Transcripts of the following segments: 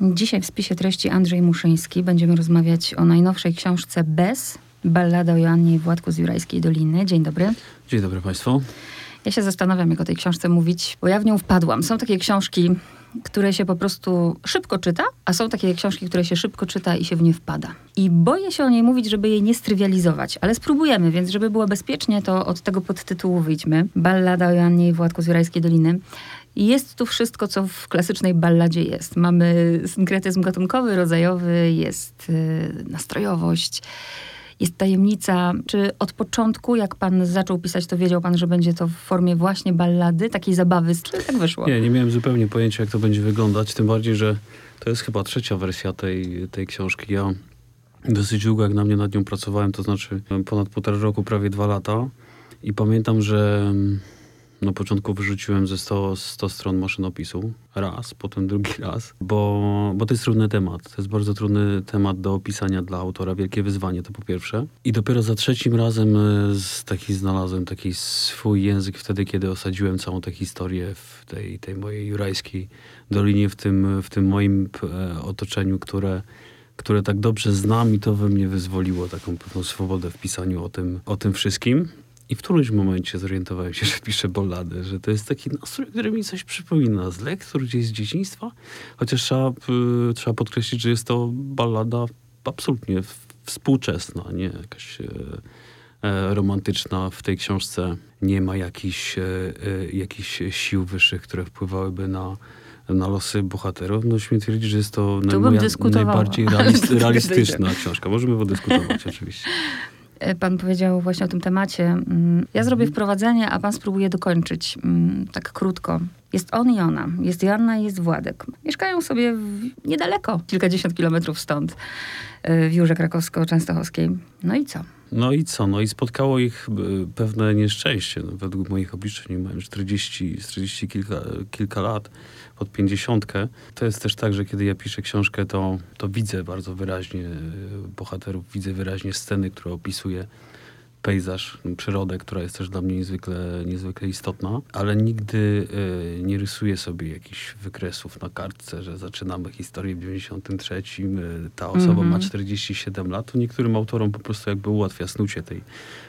Dzisiaj w spisie treści Andrzej Muszyński będziemy rozmawiać o najnowszej książce Bez, ballada o Joannie i Władku z Jurajskiej Doliny. Dzień dobry. Dzień dobry Państwu. Ja się zastanawiam, jak o tej książce mówić, bo ja w nią wpadłam. Są takie książki, które się po prostu szybko czyta, a są takie książki, które się szybko czyta i się w nie wpada. I boję się o niej mówić, żeby jej nie strywializować, ale spróbujemy, więc żeby było bezpiecznie, to od tego podtytułu wyjdźmy. Ballada o Joannie i Władku z Jurajskiej Doliny. Jest tu wszystko, co w klasycznej balladzie jest. Mamy synkretyzm gatunkowy, rodzajowy, jest yy, nastrojowość, jest tajemnica. Czy od początku, jak pan zaczął pisać, to wiedział pan, że będzie to w formie właśnie ballady, takiej zabawy? Czy tak wyszło? Nie, nie miałem zupełnie pojęcia, jak to będzie wyglądać. Tym bardziej, że to jest chyba trzecia wersja tej, tej książki. Ja dosyć długo, jak na mnie nad nią pracowałem, to znaczy ponad półtora roku, prawie dwa lata. I pamiętam, że na początku wyrzuciłem ze 100, 100 stron maszynopisu. Raz, potem drugi raz, bo, bo to jest trudny temat. To jest bardzo trudny temat do opisania dla autora. Wielkie wyzwanie, to po pierwsze. I dopiero za trzecim razem e, z taki znalazłem taki swój język wtedy, kiedy osadziłem całą tę historię w tej, tej mojej jurajskiej dolinie, w tym, w tym moim e, otoczeniu, które które tak dobrze znam i to we mnie wyzwoliło taką pewną swobodę w pisaniu o tym, o tym wszystkim. I w którymś momencie zorientowałem się, że piszę boladę, że to jest taki nastrój, który mi coś przypomina z lektur gdzieś z dzieciństwa. Chociaż trzeba, y, trzeba podkreślić, że jest to ballada absolutnie współczesna, nie jakaś y, e, romantyczna. W tej książce nie ma jakichś, e, jakichś sił wyższych, które wpływałyby na, na losy bohaterów. No śmiem twierdzić, że jest to najbardziej realistyczna książka. Możemy podyskutować oczywiście. E, pan powiedział właśnie o tym temacie. Mm, ja zrobię mhm. wprowadzenie, a pan spróbuje dokończyć mm, tak krótko. Jest on i ona, jest Joanna i jest Władek. Mieszkają sobie niedaleko, kilkadziesiąt kilometrów stąd, e, w Jurze Krakowsko-Częstochowskiej. No i co? No i co? No i spotkało ich e, pewne nieszczęście. No, według moich obliczeń mają 40, 40 kilka, kilka lat pod pięćdziesiątkę. To jest też tak, że kiedy ja piszę książkę, to, to widzę bardzo wyraźnie e, bohaterów, widzę wyraźnie sceny, które opisuję pejzaż, przyrodę, która jest też dla mnie niezwykle, niezwykle istotna, ale nigdy y, nie rysuję sobie jakichś wykresów na kartce, że zaczynamy historię w 93, y, ta osoba mm -hmm. ma 47 mhm. lat, to niektórym autorom po prostu jakby ułatwia snucie tej,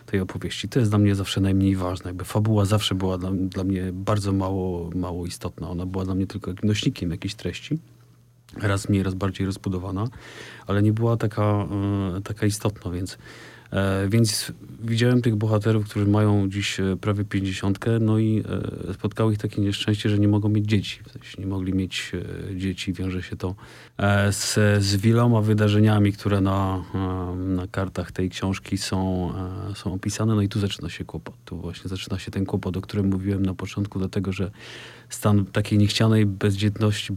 tej opowieści. To jest dla mnie zawsze najmniej ważne. Jakby fabuła zawsze była dla, dla mnie bardzo mało, mało istotna. Ona była dla mnie tylko nośnikiem jakiejś treści raz mniej, raz bardziej rozbudowana, ale nie była taka, y, taka istotna, więc więc widziałem tych bohaterów, którzy mają dziś e, prawie pięćdziesiątkę, no i e, spotkało ich takie nieszczęście, że nie mogą mieć dzieci. W sensie nie mogli mieć dzieci. Wiąże się to z, z wieloma wydarzeniami, które na, na kartach tej książki są, są opisane. No i tu zaczyna się kłopot. Tu właśnie zaczyna się ten kłopot, o którym mówiłem na początku, dlatego że stan takiej niechcianej bezdzietności,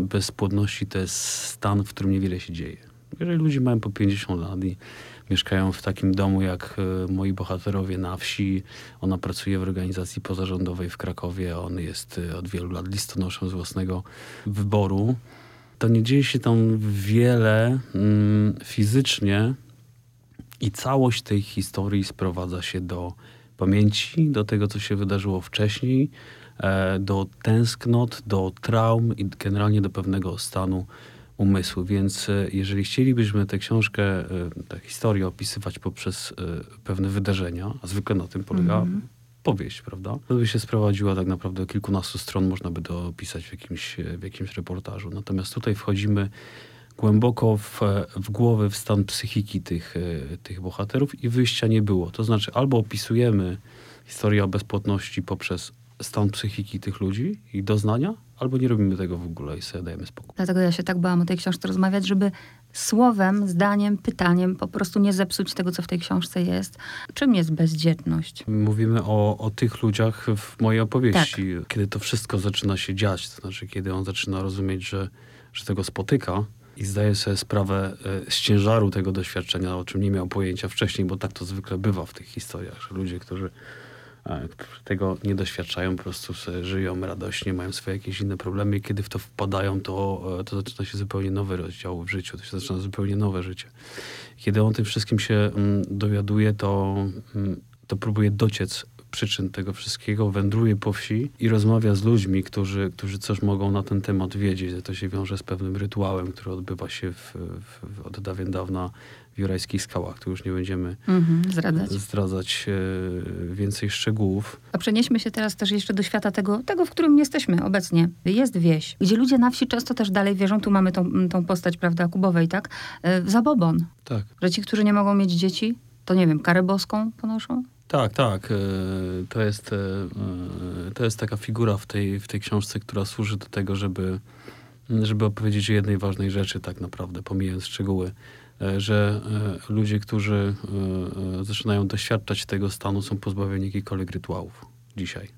bezpłodności to jest stan, w którym niewiele się dzieje. Jeżeli ludzie mają po 50 lat i mieszkają w takim domu jak e, moi bohaterowie na wsi. Ona pracuje w organizacji pozarządowej w Krakowie. On jest e, od wielu lat listonoszem z własnego wyboru. To nie dzieje się tam wiele mm, fizycznie i całość tej historii sprowadza się do pamięci, do tego, co się wydarzyło wcześniej, e, do tęsknot, do traum i generalnie do pewnego stanu umysłu. Więc e, jeżeli chcielibyśmy tę książkę, e, tę historię opisywać poprzez e, pewne wydarzenia, a zwykle na tym polega mm -hmm. powieść, prawda? To by się sprowadziła tak naprawdę do kilkunastu stron, można by to opisać w jakimś, w jakimś reportażu. Natomiast tutaj wchodzimy głęboko w, w głowę, w stan psychiki tych, tych bohaterów i wyjścia nie było. To znaczy albo opisujemy historię o bezpłatności poprzez stan psychiki tych ludzi i doznania, albo nie robimy tego w ogóle i sobie dajemy spokój. Dlatego ja się tak bałam o tej książce rozmawiać, żeby słowem, zdaniem, pytaniem po prostu nie zepsuć tego, co w tej książce jest. Czym jest bezdzietność? Mówimy o, o tych ludziach w mojej opowieści. Tak. Kiedy to wszystko zaczyna się dziać, to znaczy kiedy on zaczyna rozumieć, że, że tego spotyka, i zdaje sobie sprawę e, z ciężaru tego doświadczenia, o czym nie miał pojęcia wcześniej, bo tak to zwykle bywa w tych historiach, że ludzie, którzy tego nie doświadczają, po prostu żyją radośnie, mają swoje jakieś inne problemy i kiedy w to wpadają, to, e, to zaczyna się zupełnie nowy rozdział w życiu, to się zaczyna zupełnie nowe życie. Kiedy on tym wszystkim się mm, dowiaduje, to, mm, to próbuje dociec przyczyn tego wszystkiego, wędruje po wsi i rozmawia z ludźmi, którzy, którzy coś mogą na ten temat wiedzieć. To się wiąże z pewnym rytuałem, który odbywa się w, w, od dawien dawna w Jurajskich Skałach. Tu już nie będziemy mhm, zdradzać, zdradzać e, więcej szczegółów. A przenieśmy się teraz też jeszcze do świata tego, tego, w którym jesteśmy obecnie. Jest wieś, gdzie ludzie na wsi często też dalej wierzą. Tu mamy tą, tą postać, prawda, Kubowej, tak? E, w zabobon. Tak. Że ci, którzy nie mogą mieć dzieci, to nie wiem, karę boską ponoszą? Tak, tak. E, to jest, to jest taka figura w tej, w tej książce, która służy do tego, żeby, żeby opowiedzieć o jednej ważnej rzeczy, tak naprawdę, pomijając szczegóły. E, że e, ludzie, którzy e, zaczynają doświadczać tego stanu, są pozbawieni jakichkolwiek rytuałów dzisiaj.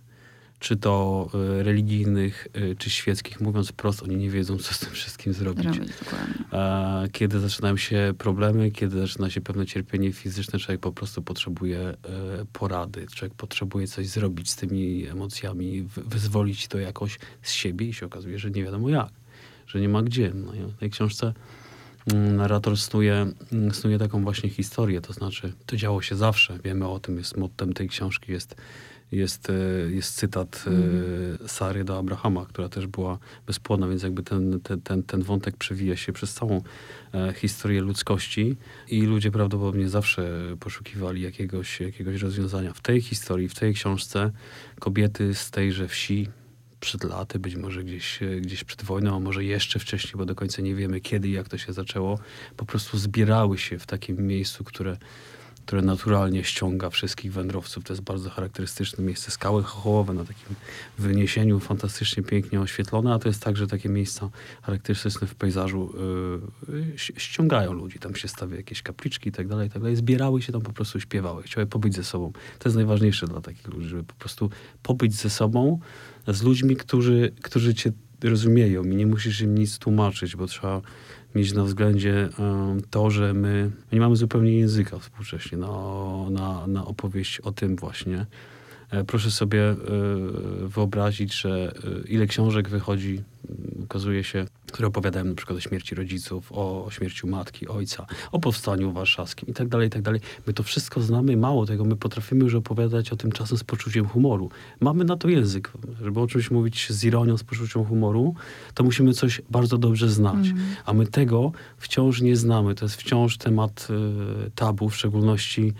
Czy to religijnych, czy świeckich. Mówiąc prost, oni nie wiedzą, co z tym wszystkim zrobić. Robić, kiedy zaczynają się problemy, kiedy zaczyna się pewne cierpienie fizyczne, człowiek po prostu potrzebuje porady. Człowiek potrzebuje coś zrobić z tymi emocjami, wyzwolić to jakoś z siebie i się okazuje, że nie wiadomo jak. Że nie ma gdzie. No, w tej książce narrator snuje, mm, snuje taką właśnie historię, to znaczy to działo się zawsze, wiemy o tym, jest mottem tej książki, jest, jest, e, jest cytat mm. Sary do Abrahama, która też była bezpłodna, więc jakby ten, ten, ten, ten wątek przewija się przez całą e, historię ludzkości i ludzie prawdopodobnie zawsze poszukiwali jakiegoś, jakiegoś rozwiązania. W tej historii, w tej książce kobiety z tejże wsi, przed laty, być może gdzieś, e, gdzieś przed wojną, a może jeszcze wcześniej, bo do końca nie wiemy kiedy i jak to się zaczęło, po prostu zbierały się w takim miejscu, które, które naturalnie ściąga wszystkich wędrowców. To jest bardzo charakterystyczne miejsce. Skały chochołowe na takim wyniesieniu, fantastycznie pięknie oświetlone, a to jest także takie miejsca charakterystyczne w pejzażu. Yy, ściągają ludzi. Tam się stawia jakieś kapliczki i tak dalej, i tak dalej. Zbierały się tam, po prostu śpiewały. Chciały pobyć ze sobą. To jest najważniejsze dla takich ludzi, żeby po prostu pobyć ze sobą, z ludźmi, którzy, którzy cię rozumieją i nie musisz im nic tłumaczyć, bo trzeba mieć na względzie to, że my, nie mamy zupełnie języka współcześnie na, na, na opowieść o tym właśnie. E, proszę sobie e, wyobrazić, że e, ile książek wychodzi, okazuje się, które opowiadają na przykład o śmierci rodziców, o, śmierci matki, ojca, o powstaniu warszawskim i tak dalej, i tak dalej. My to wszystko znamy, mało tego, my potrafimy już opowiadać o tym czasem z poczuciem humoru. Mamy na to język, żeby o czymś mówić z ironią, z poczuciem humoru, to musimy coś bardzo dobrze znać. Mm. A my tego wciąż nie znamy. To jest wciąż temat y, tabu, w szczególności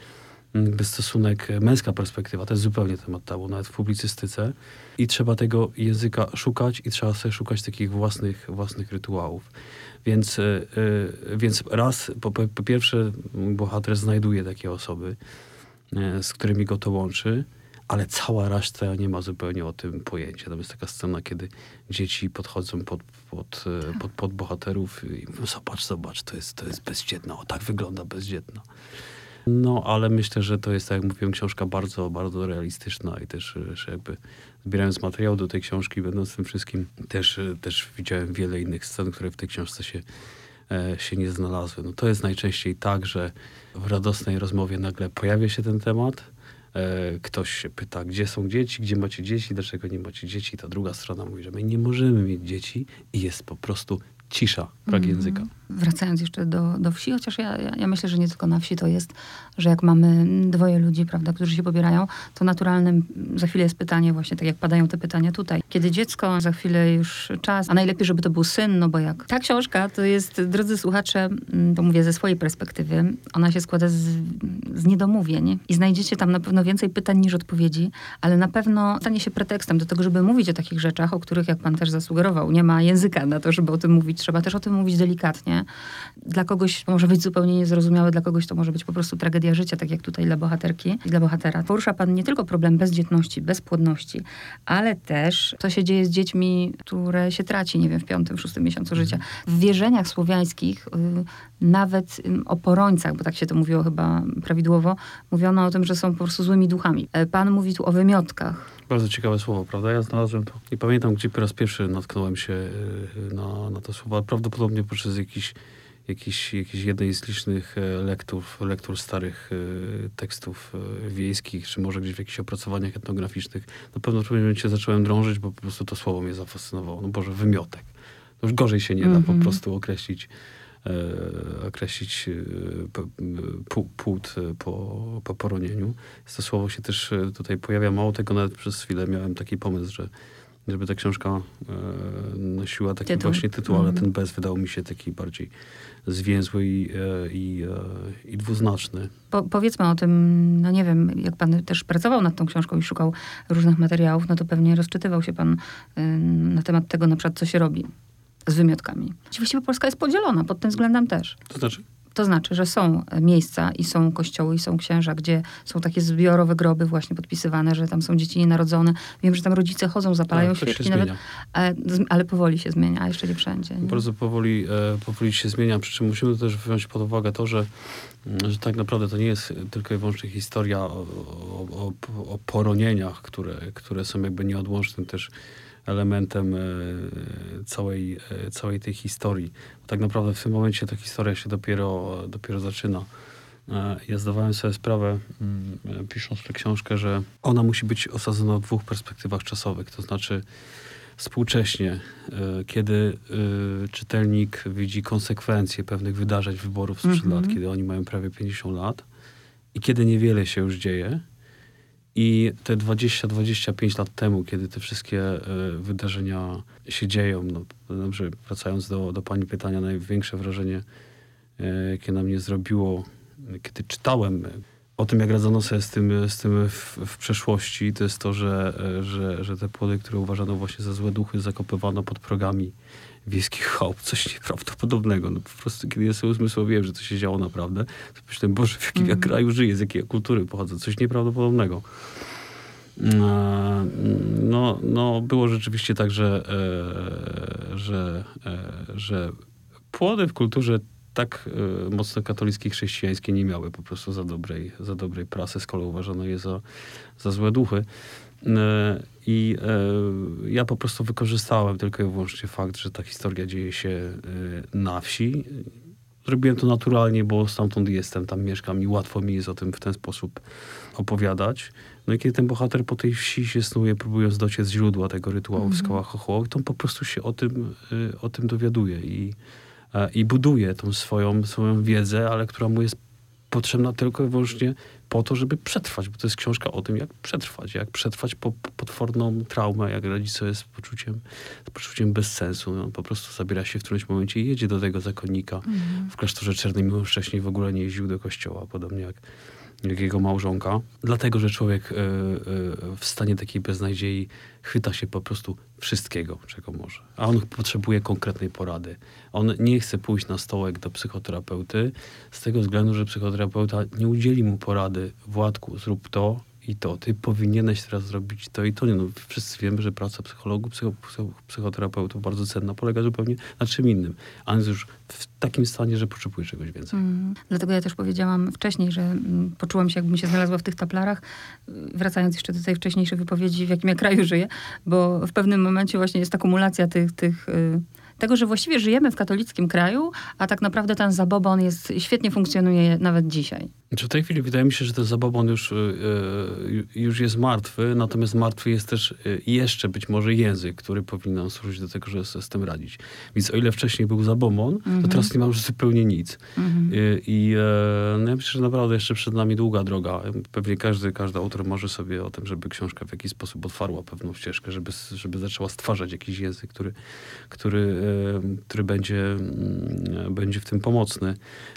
stosunek, e, męska perspektywa, to jest zupełnie temat tabu, nawet w publicystyce. I trzeba tego języka szukać i trzeba sobie szukać takich własnych, własnych rytuałów. Więc, e, e, więc raz, po, po pierwsze, bohater znajduje takie osoby, z którymi go to łączy, ale cała reszta nie ma zupełnie o tym pojęcia. Tam jest taka scena, kiedy dzieci podchodzą pod, pod, pod, pod bohaterów i mówią, zobacz, zobacz, to jest, to jest bezdzietna, o tak wygląda bezdzietna. No, ale myślę, że to jest, tak jak mówiłem, książka bardzo, bardzo realistyczna i też, że jakby zbierając materiał do tej książki, będąc tym wszystkim, też, też widziałem wiele innych scen, które w tej książce się, e, się nie znalazły. No, to jest najczęściej tak, że w radosnej rozmowie nagle pojawia się ten temat, e, ktoś się pyta, gdzie są dzieci, gdzie macie dzieci, dlaczego nie macie dzieci. Ta druga strona mówi, że my nie możemy mieć dzieci i jest po prostu cisza, brak mm. języka. Wracając jeszcze do, do wsi, chociaż ja, ja, myślę, że nie tylko na wsi to jest, że jak mamy dwoje ludzi, prawda, którzy się pobierają, to naturalnym za chwilę jest pytanie właśnie, tak jak padają te pytania tutaj. Kiedy dziecko, za chwilę już czas, a najlepiej, żeby to był syn, no bo jak ta książka to jest, drodzy słuchacze, to mówię ze swojej perspektywy, ona się składa z, z niedomówień i znajdziecie tam na pewno więcej pytań niż odpowiedzi, ale na pewno stanie się pretekstem do tego, żeby mówić o takich rzeczach, o których, jak pan też zasugerował, nie ma języka na to, żeby o tym mówić, trzeba też o tym mówić delikatnie. Dla kogoś to może być zupełnie niezrozumiałe, dla kogoś to może być po prostu tragedia życia, tak jak tutaj dla bohaterki i dla bohatera. Porusza pan nie tylko problem bezdzietności, bezpłodności, ale też co się dzieje z dziećmi, które się traci, nie wiem, w piątym, szóstym miesiącu życia. W wierzeniach słowiańskich, y, nawet o porońcach, bo tak się to mówiło chyba prawidłowo, mówiono o tym, że są po prostu złymi duchami. E, pan mówi tu o wymiotkach. Bardzo ciekawe słowo, prawda? Ja znalazłem to. Nie pamiętam, gdzie po raz pierwszy natknąłem się y, na, na to słowo, ale prawdopodobnie poprzez jakiś, jakiś, jakiś jednej z licznych e, lektur, lektur starych e, tekstów e, wiejskich, czy może gdzieś w jakichś opracowaniach etnograficznych. Na pewno w pewnym momencie zacząłem drążyć, bo po prostu to słowo mnie zafascynowało. No Boże, wymiotek. To już gorzej się nie da mm -hmm. po mhm. prostu określić określić e, p- płód e, po, po poronieniu. To słowo się też e, tutaj pojawia. Mało tego, nawet przez chwilę miałem taki pomysł, że żeby ta książka e, nosiła taki Tytuł. właśnie tytuł, ale Mhm. ten bez wydał mi się taki bardziej zwięzły i, e, i, e, i dwuznaczny. Po, powiedzmy o tym, no nie wiem, jak pan też pracował nad tą książką i szukał różnych materiałów, no to pewnie rozczytywał się pan na temat tego, na przykład, co się robi z wymiotkami. Właściwie Polska jest podzielona pod tym względem też. To znaczy? To znaczy, że są e, miejsca i są kościoły i są księża, gdzie są takie zbiorowe groby właśnie podpisywane, że tam są dzieci nienarodzone. Wiem, że tam rodzice chodzą, zapalają Tak, to się świeczki nawet, zmienia. ale, ale powoli się zmienia, a jeszcze nie wszędzie. Nie? Bardzo powoli, e, powoli się zmienia, przy czym musimy też wziąć pod uwagę to, że, mm, że tak naprawdę to nie jest tylko i wyłącznie historia o, o, o, o poronieniach, które, które są jakby nieodłącznym też elementem e, całej, e, całej tej historii. Bo tak naprawdę w tym momencie ta historia się dopiero, dopiero zaczyna. E, Ja zdawałem sobie sprawę, mm, pisząc tę książkę, że ona musi być osadzona w dwóch perspektywach czasowych. To znaczy współcześnie, kiedy czytelnik widzi konsekwencje pewnych wydarzeń, wyborów sprzed Mhm. lat, kiedy oni mają prawie 50 lat i kiedy niewiele się już dzieje. I te 20-25 lat temu, kiedy te wszystkie e, wydarzenia się dzieją, no dobrze, wracając do, do pani pytania, największe wrażenie, e, jakie na mnie zrobiło, kiedy czytałem e, o tym, jak radzono sobie z tym, z tym w, w przeszłości, to jest to, że, że, że te płody, które uważano właśnie za złe duchy, zakopywano pod progami wiejskich chałup. Coś nieprawdopodobnego. No, po prostu, kiedy ja sobie uzmysłowiłem, że to się działo naprawdę, to myślałem, Boże, w jakim ja Mhm. kraju żyję, z jakiej ja kultury pochodzę. Coś nieprawdopodobnego. E, No, no było rzeczywiście tak, że, e, że, e, że płody w kulturze tak mocno katolickiej, chrześcijańskiej nie miały po prostu za dobrej, za dobrej prasy, skoro uważano je za, za złe duchy. E, I e, ja po prostu wykorzystałem tylko i wyłącznie fakt, że ta historia dzieje się e, na wsi. Zrobiłem to naturalnie, bo stamtąd jestem, tam mieszkam i łatwo mi jest o tym w ten sposób opowiadać. No i kiedy ten bohater po tej wsi się snuje, próbując dociec źródła tego rytuału w Mhm. skałach chochołowych, to on po prostu się o tym, o tym dowiaduje i, i buduje tą swoją, swoją wiedzę, ale która mu jest potrzebna tylko i wyłącznie po to, żeby przetrwać, bo to jest książka o tym, jak przetrwać, jak przetrwać po, po potworną traumę, jak radzić sobie z poczuciem, z poczuciem bezsensu. No, po prostu zabiera się w którymś momencie i jedzie do tego zakonnika Mhm. w klasztorze czernym, mimo wcześniej w ogóle nie jeździł do kościoła, podobnie jak jego małżonka. Dlatego, że człowiek e, e, w stanie takiej beznadziei chwyta się po prostu wszystkiego, czego może. A on potrzebuje konkretnej porady. On nie chce pójść na stołek do psychoterapeuty z tego względu, że psychoterapeuta nie udzieli mu porady, Władku, zrób to i to. Ty powinieneś teraz zrobić to i to. Nie, no, wszyscy wiemy, że praca psychologów, psycho, psycho, psychoterapeutów bardzo cenna, polega zupełnie na czym innym. A jest już w takim stanie, że potrzebuje czegoś więcej. Mm. Dlatego ja też powiedziałam wcześniej, że mm, poczułam się, jakbym się znalazła w tych taplarach, wracając jeszcze do tej wcześniejszej wypowiedzi, w jakim ja kraju żyję, bo w pewnym momencie właśnie jest akumulacja tych, tych y, tego, że właściwie żyjemy w katolickim kraju, a tak naprawdę ten zabobon jest, świetnie funkcjonuje nawet dzisiaj. Znaczy w tej chwili wydaje mi się, że ten zabobon już, y, y, już jest martwy, natomiast martwy jest też y, jeszcze być może język, który powinien nam służyć do tego, żeby sobie z tym radzić. Więc o ile wcześniej był zabobon, to Mhm. teraz nie ma już zupełnie nic. Mhm. I e, no ja myślę, że naprawdę jeszcze przed nami długa droga. Pewnie każdy, każdy autor marzy sobie o tym, żeby książka w jakiś sposób otwarła pewną ścieżkę, żeby, żeby zaczęła stwarzać jakiś język, który, który, e, który będzie, mm, będzie w tym pomocny.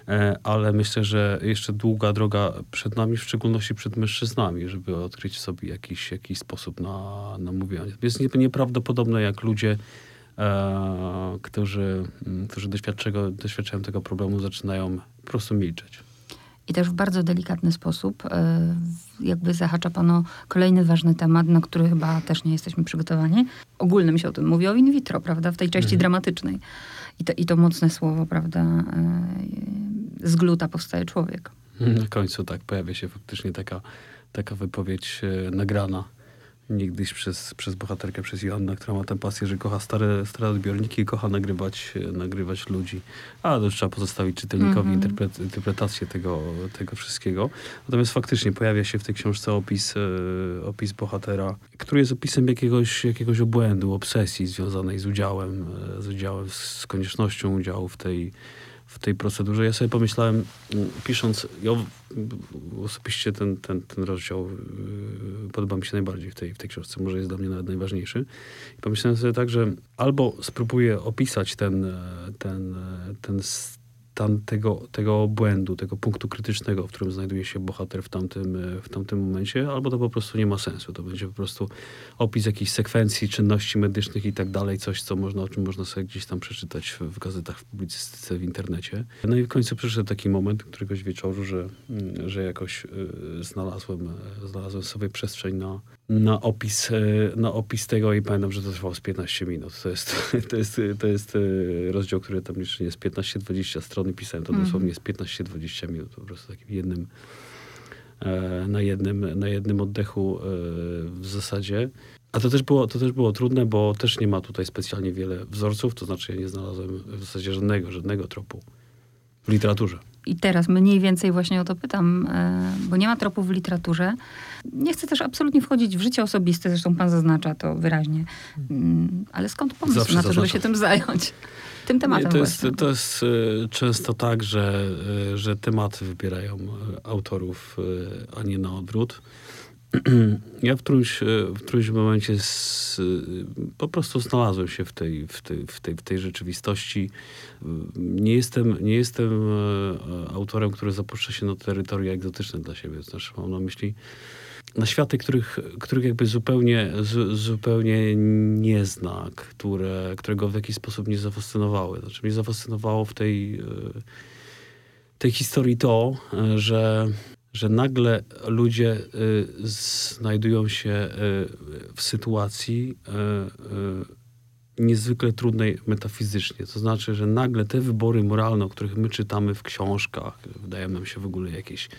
E, Ale myślę, że jeszcze długa droga przed nami, w szczególności przed mężczyznami, żeby odkryć sobie jakiś, jakiś sposób na, na mówienie. Jest nie- nieprawdopodobne, jak ludzie e, którzy, mm, którzy doświadczają, doświadczają tego problemu, zaczynają po prostu milczeć. I też w bardzo delikatny sposób e, jakby zahacza pan o kolejny ważny temat, na który chyba też nie jesteśmy przygotowani. Ogólnym się o tym mówi, o in vitro, prawda, w tej części Mhm. dramatycznej. I to, I to mocne słowo, prawda, e, z gluta powstaje człowiek. Na końcu tak pojawia się faktycznie taka, taka wypowiedź e, nagrana niegdyś przez, przez bohaterkę, przez Joannę, która ma tę pasję, że kocha stare, stare odbiorniki i kocha nagrywać, nagrywać ludzi. A to trzeba pozostawić czytelnikowi Mhm. interpret, interpretację tego, tego wszystkiego. Natomiast faktycznie pojawia się w tej książce opis, e, opis bohatera, który jest opisem jakiegoś, jakiegoś obłędu, obsesji związanej z udziałem, e, z udziałem, z koniecznością udziału w tej w tej procedurze. Ja sobie pomyślałem, mm, pisząc, ja osobiście ten, ten, ten rozdział yy, podoba mi się najbardziej w tej, w tej książce, może jest dla mnie nawet najważniejszy. I pomyślałem sobie tak, że albo spróbuję opisać ten, e, ten, e, ten stan tego, tego błędu, tego punktu krytycznego, w którym znajduje się bohater w tamtym, e, w tamtym momencie, albo to po prostu nie ma sensu. To będzie po prostu opis jakiejś sekwencji, czynności medycznych i tak dalej, coś, co można, o czym można sobie gdzieś tam przeczytać w, w gazetach, w publicystyce, w internecie. No i w końcu przyszedł taki moment któregoś wieczoru, że, mm, że jakoś y, znalazłem, znalazłem sobie przestrzeń na, na opis, e, na opis tego i pamiętam, że to trwało z 15 minut. To jest, to jest, to jest e, rozdział, który tam jeszcze jest 15-20 stron i pisałem to mm. dosłownie z 15-20 minut, po prostu takim jednym e, na jednym, na jednym oddechu w zasadzie. A to też, było, to też było trudne, bo też nie ma tutaj specjalnie wiele wzorców, to znaczy ja nie znalazłem w zasadzie żadnego, żadnego tropu w literaturze i teraz mniej więcej właśnie o to pytam, e, bo nie ma tropów w literaturze. Nie chcę też absolutnie wchodzić w życie osobiste, zresztą pan zaznacza to wyraźnie. Mm, ale skąd pomysł Zawsze na to, żeby się tym zająć? Tym tematem nie, to, jest, to jest e, często tak, że, e, że tematy wybierają autorów, a nie na odwrót. ja w którymś, w którymś momencie z, po prostu znalazłem się w tej, w, tej, w, tej, w tej rzeczywistości. Nie jestem, nie jestem e, autorem, który zapuszcza się na terytoria egzotyczne dla siebie. Znaczy mam na myśli na światy, których, których jakby zupełnie, zupełnie nie zna, które, którego w jakiś sposób nie zafascynowały. Znaczy mnie zafascynowało w tej, e, tej historii to, e, że że nagle ludzie y, znajdują się y, w sytuacji y, niezwykle trudnej metafizycznie. To znaczy, że nagle te wybory moralne, o których my czytamy w książkach, wydają nam się w ogóle jakieś,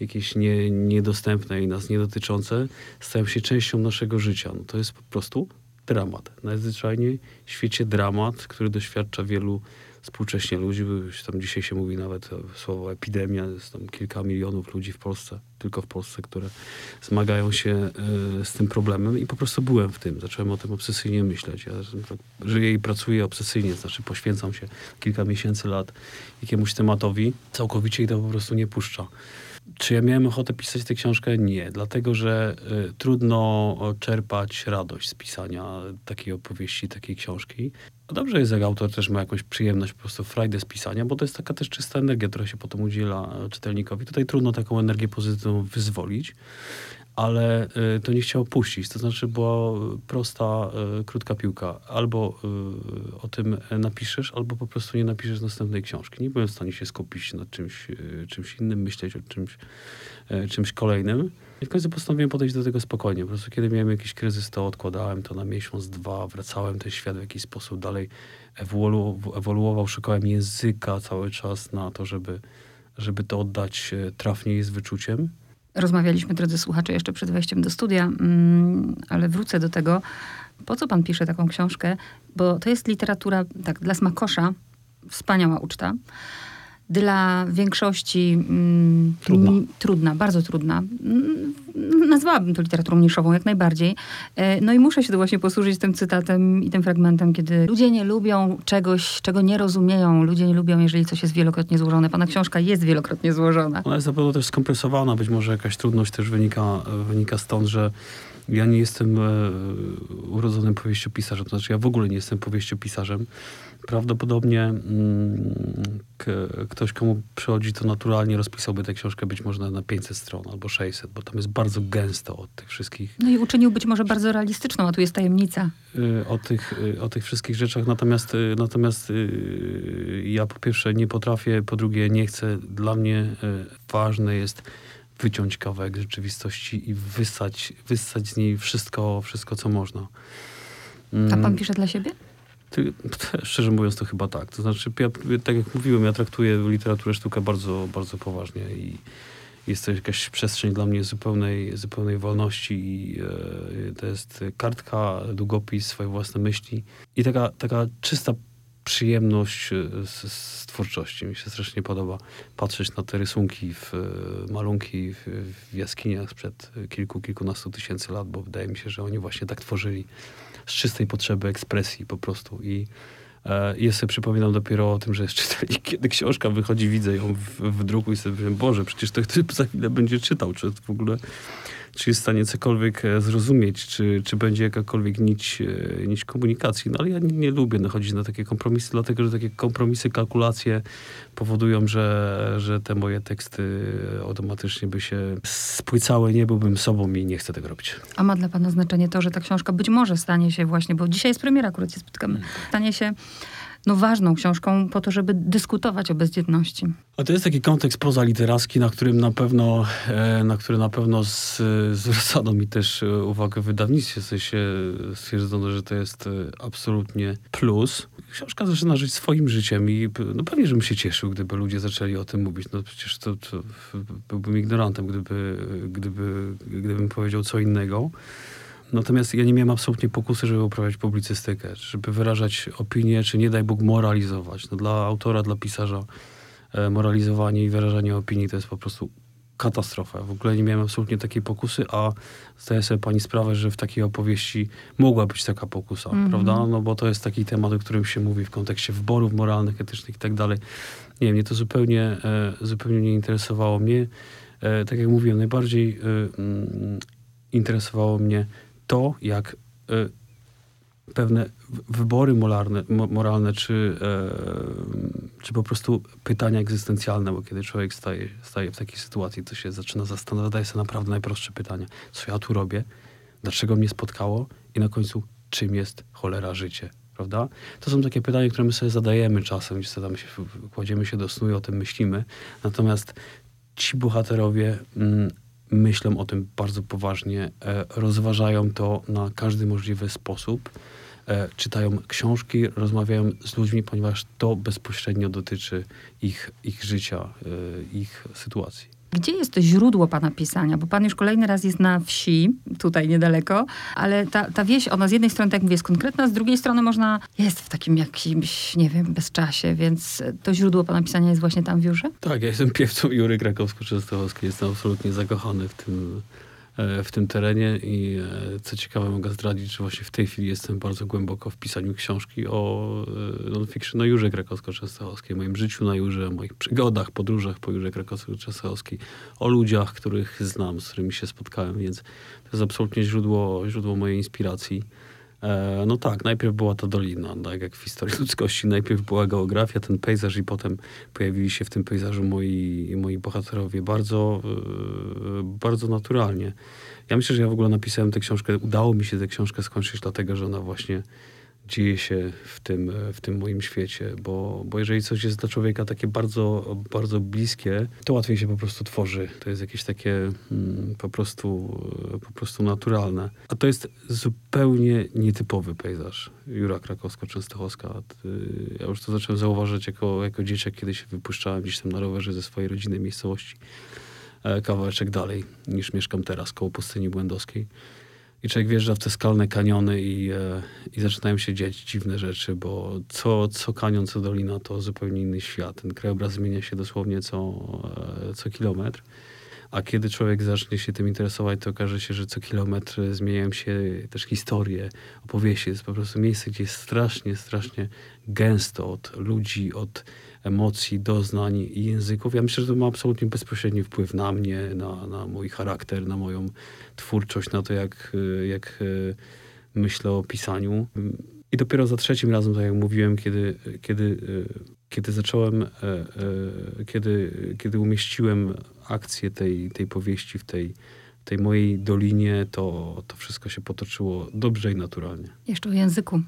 jakieś nie, niedostępne i nas niedotyczące, stają się częścią naszego życia. No to jest po prostu dramat. Najzwyczajniej w świecie dramat, który doświadcza wielu współcześnie ludzi, tam dzisiaj się mówi nawet słowo epidemia, jest tam kilka milionów ludzi w Polsce, tylko w Polsce, które zmagają się y, z tym problemem i po prostu byłem w tym, zacząłem o tym obsesyjnie myśleć. Ja żyję i pracuję obsesyjnie, znaczy poświęcam się kilka miesięcy, lat jakiemuś tematowi całkowicie i to po prostu nie puszcza. Czy ja miałem ochotę pisać tę książkę? Nie, dlatego że y, trudno czerpać radość z pisania takiej opowieści, takiej książki. No dobrze jest, jak autor też ma jakąś przyjemność, po prostu frajdę z pisania, bo to jest taka też czysta energia, która się potem udziela czytelnikowi. Tutaj trudno taką energię pozytywną wyzwolić ale y, to nie chciał puścić. To znaczy była prosta, y, krótka piłka. Albo y, o tym napiszesz, albo po prostu nie napiszesz następnej książki. Nie byłem w stanie się skupić nad czymś, czymś innym, myśleć o czymś, czymś kolejnym. I w końcu postanowiłem podejść do tego spokojnie. Po prostu kiedy miałem jakiś kryzys, to odkładałem to na miesiąc, dwa, wracałem ten świat w jakiś sposób dalej ewolu ewoluował, szukałem języka cały czas na to, żeby, żeby to oddać trafnie i z wyczuciem. Rozmawialiśmy, drodzy słuchacze, jeszcze przed wejściem do studia, mm, ale wrócę do tego. Po co pan pisze taką książkę? Bo to jest literatura, tak, dla smakosza, wspaniała uczta dla większości mm, trudna. trudna, bardzo trudna. Mm, nazwałabym to literaturą niszową, jak najbardziej. E, no i muszę się to właśnie posłużyć tym cytatem i tym fragmentem, kiedy ludzie nie lubią czegoś, czego nie rozumieją. Ludzie nie lubią, jeżeli coś jest wielokrotnie złożone. Pana książka jest wielokrotnie złożona. Ona jest na pewno też skompresowana. Być może jakaś trudność też wynika, wynika stąd, że ja nie jestem e, urodzonym powieściopisarzem. To znaczy ja w ogóle nie jestem powieściopisarzem prawdopodobnie mm, ktoś, komu przychodzi to naturalnie, rozpisałby tę książkę być może na 500 stron albo 600, bo tam jest bardzo gęsto od tych wszystkich... No i uczynił być może bardzo realistyczną, a tu jest tajemnica. Y, o tych, y, o tych wszystkich rzeczach. Natomiast, y, natomiast ja po pierwsze nie potrafię, po drugie nie chcę. Dla mnie ważne jest wyciąć kawałek rzeczywistości i wysać, wysać z niej wszystko, wszystko co można. A pan mm. pisze dla siebie? Szczerze mówiąc, to chyba tak. To znaczy, ja, tak jak mówiłem, ja traktuję literaturę sztukę bardzo, bardzo poważnie i jest to jakaś przestrzeń dla mnie zupełnej, zupełnej wolności i e, to jest kartka, długopis, swoje własne myśli i taka, taka czysta przyjemność e, z, z, twórczości. Mi się strasznie podoba patrzeć na te rysunki, w, e, malunki w, w jaskiniach sprzed kilku, kilkunastu tysięcy lat, bo wydaje mi się, że oni właśnie tak tworzyli z czystej potrzeby ekspresji po prostu. I E, ja sobie przypominam dopiero o tym, że jeszcze kiedy książka wychodzi, widzę ją w, w druku i sobie myślę, Boże, przecież to ktoś za chwilę będzie czytał, czy w ogóle czy jest w stanie cokolwiek e, zrozumieć, czy, czy będzie jakakolwiek nić, e, nić komunikacji. No ale ja nie, nie lubię nachodzić na takie kompromisy, dlatego że takie kompromisy, kalkulacje powodują, że, że te moje teksty automatycznie by się spłycały, nie byłbym sobą i nie chcę tego robić. A ma dla pana znaczenie to, że ta książka być może stanie się właśnie, bo dzisiaj jest premiera, akurat się spotykamy, mm. stanie się no, ważną książką po to, żeby dyskutować o bezdzietności. A to jest taki kontekst pozaliteracki, na którym na pewno, e, na który na pewno z, mi też e, uwagę w wydawnictwie. W sensie stwierdzono, że to jest e, absolutnie plus. Książka zaczyna żyć swoim życiem i no pewnie, żebym się cieszył, gdyby ludzie zaczęli o tym mówić. No przecież to, to byłbym ignorantem, gdyby, gdyby, gdybym powiedział co innego. Natomiast ja nie miałem absolutnie pokusy, żeby uprawiać publicystykę, żeby wyrażać opinie, czy nie daj Bóg moralizować. No, dla autora, dla pisarza e, moralizowanie i wyrażanie opinii to jest po prostu katastrofa. W ogóle nie miałem absolutnie takiej pokusy, a zdaję sobie pani sprawę, że w takiej opowieści mogła być taka pokusa, mm -hmm. prawda? No bo to jest taki temat, o którym się mówi w kontekście wyborów moralnych, etycznych i tak dalej. Nie wiem, mnie to zupełnie, e, zupełnie nie interesowało. Mnie, e, tak jak mówiłem, najbardziej mm, interesowało mnie to, jak y, pewne wybory moralne, moralne czy, e, czy po prostu pytania egzystencjalne, bo kiedy człowiek staje, staje w takiej sytuacji, to się zaczyna zastanawiać, zadaje sobie naprawdę najprostsze pytanie. Co ja tu robię? Dlaczego mnie spotkało? I na końcu, czym jest cholera życie? Prawda? To są takie pytania, które my sobie zadajemy czasem, gdzie tam się, kładziemy się do snu i o tym myślimy. Natomiast ci bohaterowie mm, myślą o tym bardzo poważnie, e, rozważają to na każdy możliwy sposób, e, czytają książki, rozmawiają z ludźmi, ponieważ to bezpośrednio dotyczy ich, ich życia, e, ich sytuacji. Gdzie jest to źródło pana pisania? Bo pan już kolejny raz jest na wsi, tutaj niedaleko, ale ta, ta wieś, ona z jednej strony, tak jak mówię, jest konkretna, z drugiej strony można, jest w takim jakimś, nie wiem, bezczasie, więc to źródło pana pisania jest właśnie tam w Jurze? Tak, ja jestem piewcą Jury Krakowsko-Częstochowskiej, jestem absolutnie zakochany w tym w tym terenie i e, co ciekawe mogę zdradzić, że właśnie w tej chwili jestem bardzo głęboko w pisaniu książki o e, non-fiction na Jurze Krakowsko-Częstochowskiej, moim życiu na Jurze, moich przygodach, podróżach po Jurze Krakowsko-Częstochowskiej, o ludziach, których znam, z którymi się spotkałem, więc to jest absolutnie źródło, źródło mojej inspiracji. E, no tak, najpierw była to dolina, tak jak w historii ludzkości. Najpierw była geografia, ten pejzaż i potem pojawili się w tym pejzażu moi, moi bohaterowie bardzo, e, bardzo naturalnie. Ja myślę, że ja w ogóle napisałem tę książkę, udało mi się tę książkę skończyć, dlatego że ona właśnie dzieje się w tym, w tym moim świecie, bo, bo jeżeli coś jest dla człowieka takie bardzo, bardzo bliskie, to łatwiej się po prostu tworzy. To jest jakieś takie mm, po, prostu, po prostu naturalne. A to jest zupełnie nietypowy pejzaż. Jura Krakowsko-Częstochowska. Ja już to zacząłem zauważyć jako, jako dzieciak, kiedy się wypuszczałem gdzieś tam na rowerze ze swojej rodziny miejscowości e, kawałeczek dalej niż mieszkam teraz, koło pustyni błędowskiej. I człowiek wjeżdża w te skalne kaniony i, e, i zaczynają się dziać dziwne rzeczy, bo co, co kanion, co dolina to zupełnie inny świat. Ten krajobraz zmienia się dosłownie co, e, co kilometr. A kiedy człowiek zacznie się tym interesować, to okaże się, że co kilometr zmieniają się też historie, opowieści. Jest po prostu miejsce, gdzie jest strasznie, strasznie gęsto od ludzi, od emocji, doznań i języków. Ja myślę, że to ma absolutnie bezpośredni wpływ na mnie, na, na mój charakter, na moją twórczość, na to, jak, jak e, myślę o pisaniu. I dopiero za trzecim razem, tak jak mówiłem, kiedy, kiedy, e, kiedy zacząłem, e, kiedy, kiedy umieściłem akcję tej, tej powieści w tej tej mojej dolinie to, to wszystko się potoczyło dobrze i naturalnie. Jeszcze o języku.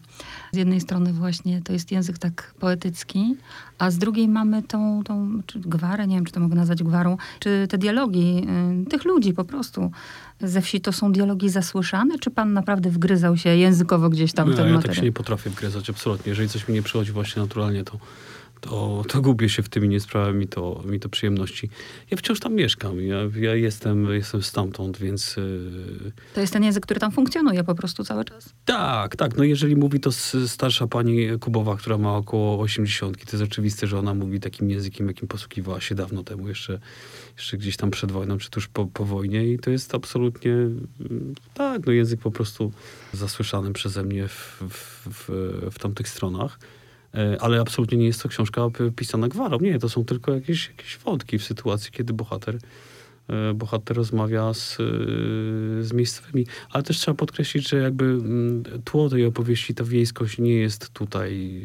Z jednej strony właśnie to jest język tak poetycki, a z drugiej mamy tą, tą czy gwarę, nie wiem, czy to mogę nazwać gwarą, czy te dialogi y, tych ludzi po prostu ze wsi, to są dialogi zasłyszane, czy pan naprawdę wgryzał się językowo gdzieś tam w ten ja materiał? tak się nie potrafię wgryzać, absolutnie. Jeżeli coś mi nie przychodzi właśnie naturalnie, to to, to gubię się w tym i nie sprawia mi to, mi to przyjemności. Ja wciąż tam mieszkam. Ja, ja jestem, jestem stamtąd, więc... Yy... To jest ten język, który tam funkcjonuje po prostu cały czas? Tak, tak. No jeżeli mówi to starsza pani Kubowa, która ma około 80, to jest oczywiste, że ona mówi takim językiem, jakim posługiwała się dawno temu, jeszcze, jeszcze gdzieś tam przed wojną, czy tuż po, po wojnie. I to jest absolutnie, tak, no język po prostu zasłyszany przeze mnie w, w, w, w tamtych stronach. E, ale absolutnie nie jest to książka pisana gwarą. Nie, to są tylko jakieś, jakieś wątki w sytuacji, kiedy bohater e, bohater rozmawia z, e, z miejscowymi. Ale też trzeba podkreślić, że jakby mm, tło tej opowieści, ta wiejskość nie jest tutaj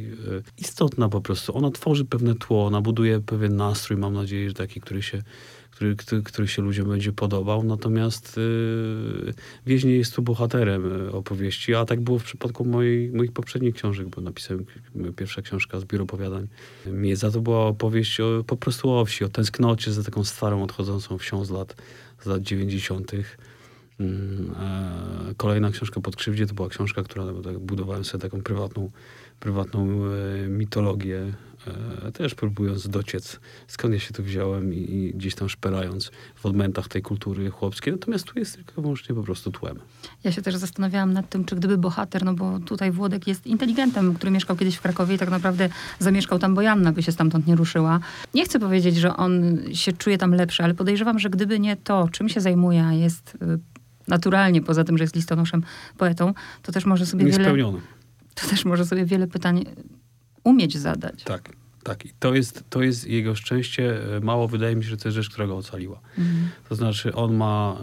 istotna po prostu. Ona tworzy pewne tło, ona buduje pewien nastrój, mam nadzieję, że taki, który się który, który, który się ludziom będzie podobał. Natomiast yy, wieś nie jest tu bohaterem y, opowieści, a tak było w przypadku mojej, moich poprzednich książek, bo napisałem pierwsza książka z biuro opowiadań. Miedza to była opowieść o, po prostu o wsi, o tęsknocie za taką starą, odchodzącą wsią z lat, z lat 90. Mm, kolejna książka pod krzywdzie to była książka, która tak, budowałem sobie taką prywatną, prywatną e, mitologię E, też próbując dociec, skąd ja się tu wziąłem i, i, gdzieś tam szperając w odmętach tej kultury chłopskiej. Natomiast tu jest tylko wyłącznie po prostu tłem. Ja się też zastanawiałam nad tym, czy gdyby bohater, no bo tutaj Włodek jest inteligentem, który mieszkał kiedyś w Krakowie i tak naprawdę zamieszkał tam, bo Janna by się stamtąd nie ruszyła. Nie chcę powiedzieć, że on się czuje tam lepszy, ale podejrzewam, że gdyby nie to, czym się zajmuje, jest y, naturalnie, poza tym, że jest listonoszem, poetą, to też może sobie wiele... To też może sobie wiele pytań umieć zadać. Tak, tak. I to jest, to jest jego szczęście. Mało wydaje mi się, że to jest rzecz, która go ocaliła. Mhm. To znaczy, on ma,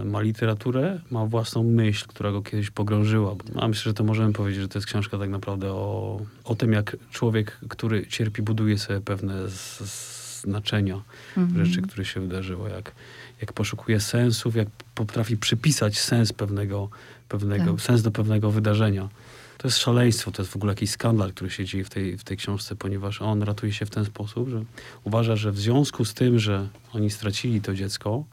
e, ma literaturę, ma własną myśl, która go kiedyś pogrążyła. A myślę, że to możemy powiedzieć, że to jest książka tak naprawdę o, o tym, jak człowiek, który cierpi, buduje sobie pewne z, z znaczenia mhm. rzeczy, które się wydarzyło. Jak, jak poszukuje sensów, jak potrafi przypisać sens pewnego, pewnego tak. sens do pewnego wydarzenia. To jest szaleństwo, to jest w ogóle jakiś skandal, który się dzieje w tej, w tej książce, ponieważ on ratuje się w ten sposób, że uważa, że w związku z tym, że oni stracili to dziecko,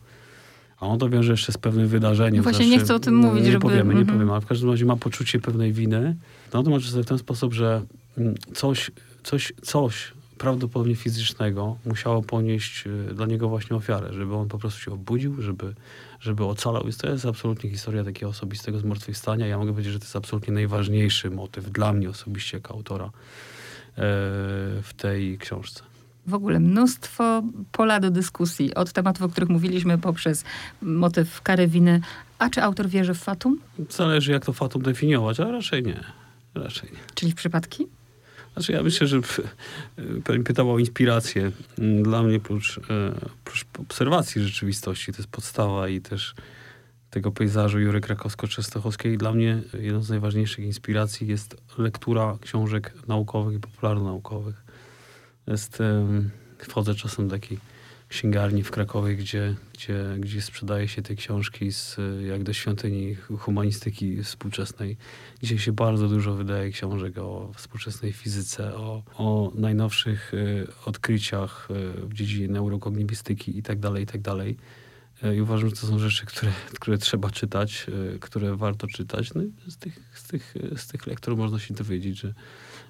a on to wiąże jeszcze z pewnym wydarzeniem. Właśnie znaczy, nie chcę o tym mówić, nie żeby... powiemy, nie mhm. powiemy, ale w każdym razie ma poczucie pewnej winy. No to może sobie w ten sposób, że mm, coś, coś, coś prawdopodobnie fizycznego musiało ponieść y, dla niego właśnie ofiarę, żeby on po prostu się obudził, żeby, żeby ocalał. I to jest absolutnie historia takiego osobistego zmartwychwstania. Ja mogę powiedzieć, że to jest absolutnie najważniejszy motyw dla mnie osobiście jako autora e, w tej książce. W ogóle mnóstwo pola do dyskusji, od tematów, o których mówiliśmy, poprzez motyw kary winy. A czy autor wierzy w fatum? Zależy, jak to fatum definiować, ale raczej nie. Raczej nie. Czyli w przypadki? Znaczy ja myślę, że pani pytała o inspirację. Dla mnie prócz, e, prócz obserwacji rzeczywistości, to jest podstawa i też tego pejzażu Jury Krakowsko-Częstochowskiej. Dla mnie jedną z najważniejszych inspiracji jest lektura książek naukowych i popularno-naukowych. Jest, wchodzę czasem do takiej księgarni w Krakowie, gdzie, gdzie, gdzie sprzedaje się te książki z, jak do świątyni humanistyki współczesnej. Dzisiaj się bardzo dużo wydaje książek o współczesnej fizyce, o, o najnowszych y, odkryciach y, w dziedzinie neurokognitystyki itd., tak itd. Tak y, I uważam, że to są rzeczy, które, które trzeba czytać, y, które warto czytać. No z, tych, z, tych, z tych lektur można się dowiedzieć, że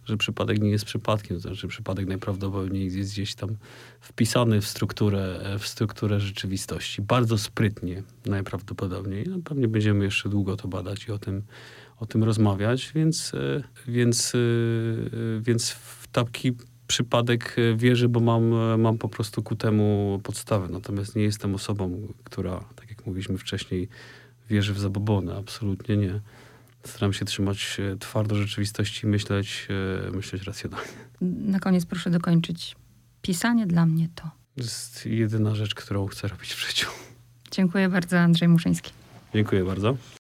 że przypadek nie jest przypadkiem, to znaczy przypadek najprawdopodobniej jest gdzieś tam wpisany w strukturę, w strukturę rzeczywistości. Bardzo sprytnie najprawdopodobniej. No, pewnie będziemy jeszcze długo to badać i o tym, o tym rozmawiać, więc, e, więc, e, więc w taki przypadek wierzę, bo mam, mam po prostu ku temu podstawę. Natomiast nie jestem osobą, która, tak jak mówiliśmy wcześniej, wierzy w zabobony. Absolutnie nie. Staram się trzymać twardo rzeczywistości i myśleć, e, myśleć racjonalnie. Na koniec proszę dokończyć. Pisanie dla mnie to. To jest jedyna rzecz, którą chcę robić w życiu. Dziękuję bardzo, Andrzej Muszyński. Dziękuję bardzo.